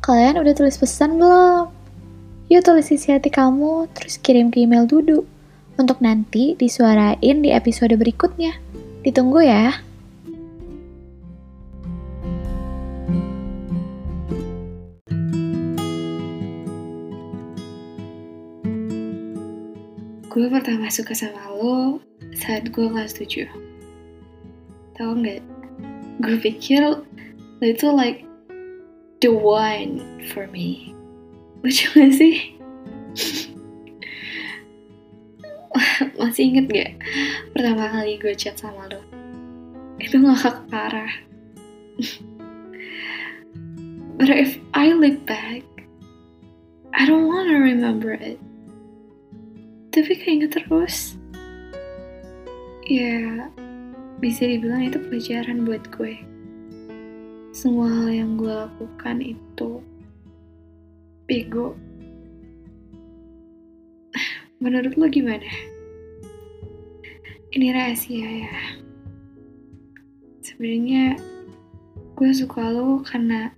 kalian udah tulis pesan belum? Yuk tulis isi hati kamu, terus kirim ke email Dudu. Untuk nanti disuarain di episode berikutnya. Ditunggu ya. Gue pertama suka sama lo saat gue kelas 7. Tau nggak? Gue pikir lo itu like the one for me. Lucu gak sih? Masih inget gak pertama kali gue chat sama lo? Itu ngakak parah. But if I look back, I don't wanna remember it tapi keinget terus ya bisa dibilang itu pelajaran buat gue semua hal yang gue lakukan itu bego. Menurut lo gimana? Ini rahasia ya. Sebenarnya gue suka lo karena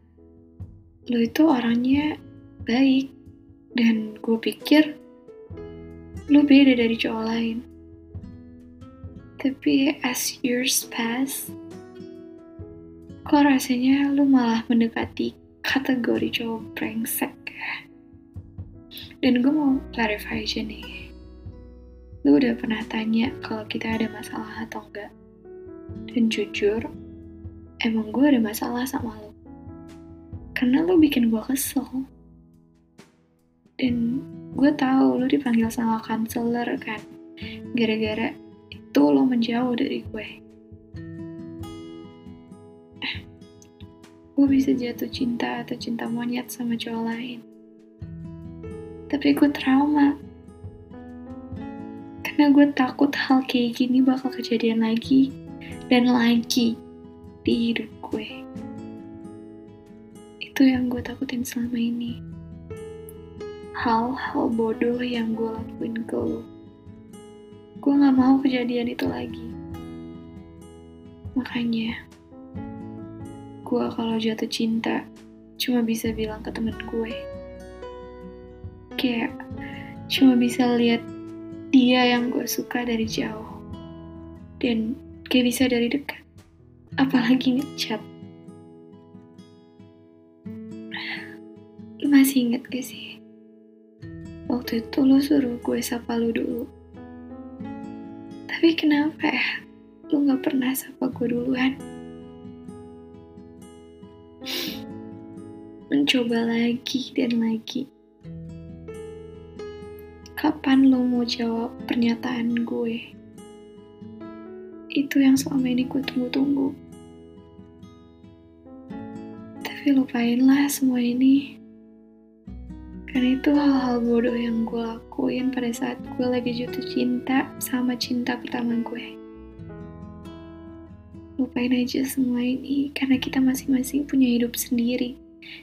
lo itu orangnya baik dan gue pikir lu beda dari cowok lain. Tapi as years pass, kok rasanya lu malah mendekati kategori cowok brengsek ya? Dan gue mau clarify aja nih. Lu udah pernah tanya kalau kita ada masalah atau enggak? Dan jujur, emang gue ada masalah sama lo. Karena lo bikin gue kesel. Dan gue tahu lo dipanggil sama kanseler kan gara-gara itu lo menjauh dari gue gue bisa jatuh cinta atau cinta monyet sama cowok lain tapi gue trauma karena gue takut hal kayak gini bakal kejadian lagi dan lagi di hidup gue itu yang gue takutin selama ini hal-hal bodoh yang gue lakuin ke lo. Gue gak mau kejadian itu lagi. Makanya, gue kalau jatuh cinta cuma bisa bilang ke temen gue. Kayak cuma bisa lihat dia yang gue suka dari jauh. Dan gak bisa dari dekat. Apalagi ngechat. masih inget gak sih? Waktu itu lo suruh gue sapa lo dulu. Tapi kenapa ya? Lo gak pernah sapa gue duluan. Mencoba lagi dan lagi. Kapan lo mau jawab pernyataan gue? Itu yang selama ini gue tunggu-tunggu. Tapi lupainlah semua ini. Karena itu hal-hal bodoh yang gue lakuin pada saat gue lagi jatuh cinta sama cinta pertama gue. Lupain aja semua ini karena kita masing-masing punya hidup sendiri.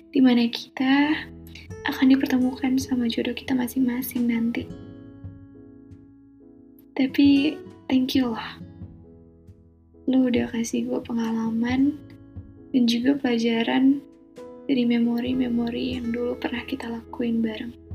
Di mana kita akan dipertemukan sama jodoh kita masing-masing nanti. Tapi thank you lah. Lu udah kasih gue pengalaman dan juga pelajaran dari memori-memori yang dulu pernah kita lakuin bareng.